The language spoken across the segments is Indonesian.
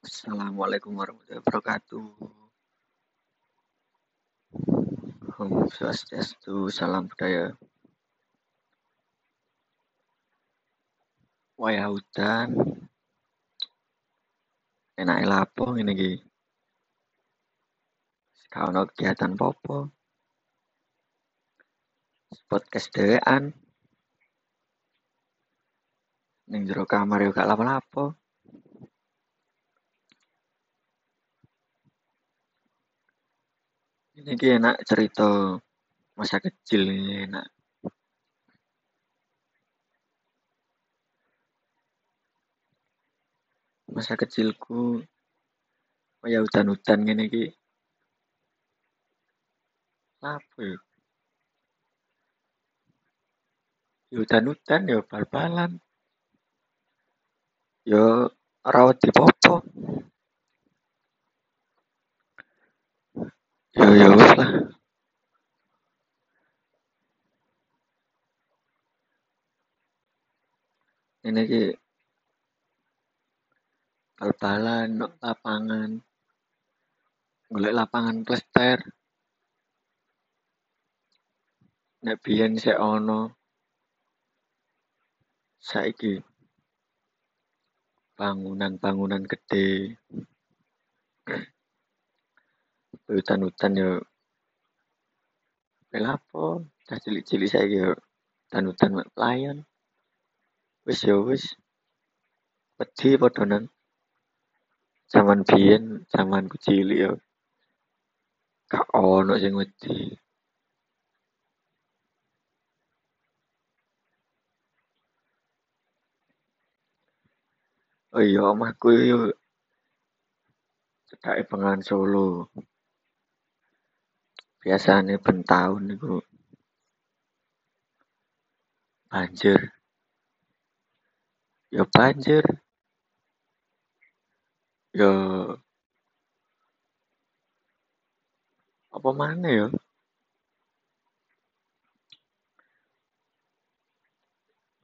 Assalamualaikum warahmatullahi wabarakatuh. Om Swastiastu, salam budaya. Wayah hutan. Enak lapo ngene iki. Gak ono kegiatan popo. Podcast dhewean. Ning jero kamar yo gak lapo-lapo. Ini ki enak cerita masa kecil ini enak. Masa kecilku kaya hutan-hutan ngene iki. Lapo yo? Yo hutan-hutan yo bal-balan. Yo ora wedi popo. Yo yo wis lah. Ngene iki bal-balan lapangan. Golek lapangan plester. Nek biyen sik ono. Saiki bangunan-bangunan gede. Hutan-hutan yo lapo, cah cilik-cilik saiki yo hutan-hutan pelayan. Wis yo wis. Wedi padha nang jaman biyen, jamanku cilik yo gak ono sing wedi. Oh iya omahku yo cedake Bengawan Solo. Biasane ben taun iku banjir. Yo banjir. Yo apa maneh yo?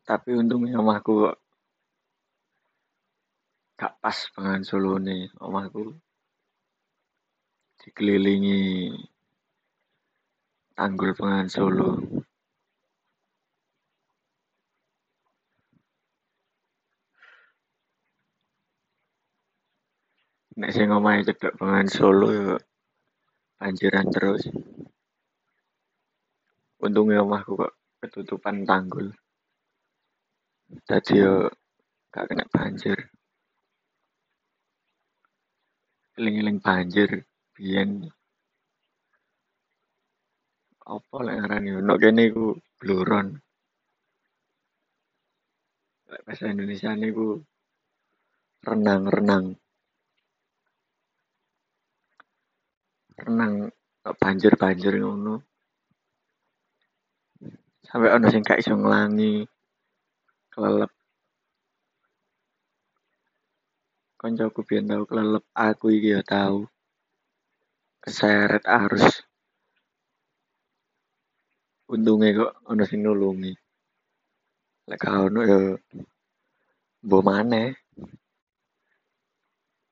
Tapi untungnya omahku gak pas Bengawan Solone. Omahku dikelilingi Tanggul Bengawan Solo. Nek sing omahe cedhak Bengawan Solo yo banjiran terus. Untunge omahku kok ketutupan tanggul. Dadi yo gak kenek banjir. Eling-eling banjir biyen. Apa lek ngarani nek kene iku bluron. Lek bahasa Indonesiane iku renang-renang. Renang banjir-banjir ngono. Sampe ono sing gak iso nglangi. Kelelep. Koncoku biyen tau kelelep, aku iki yo tau. Keseret arus. Untunge kok ono sing nulungi. Lek gak ono yo mbuh maneh.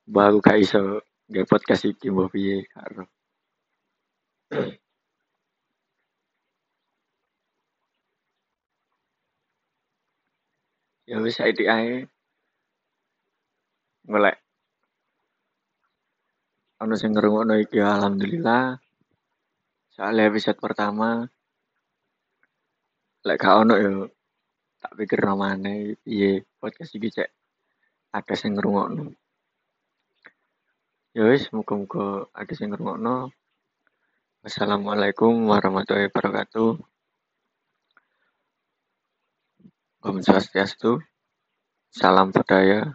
Mbuh aku gak iso nggawe podcast iki mbuh piye gak ero. Ya wis saiki ae. Golek ono sing ngrungokno iki alhamdulillah. Soale episode pertama. Lek gak ono yo tak pikirno maneh piye podcast iki cek akeh sing ngrungokno. Ya wis muga-muga akeh sing ngrungokno. Wassalamualaikum warahmatullahi wabarakatuh. Om Swastiastu, salam budaya.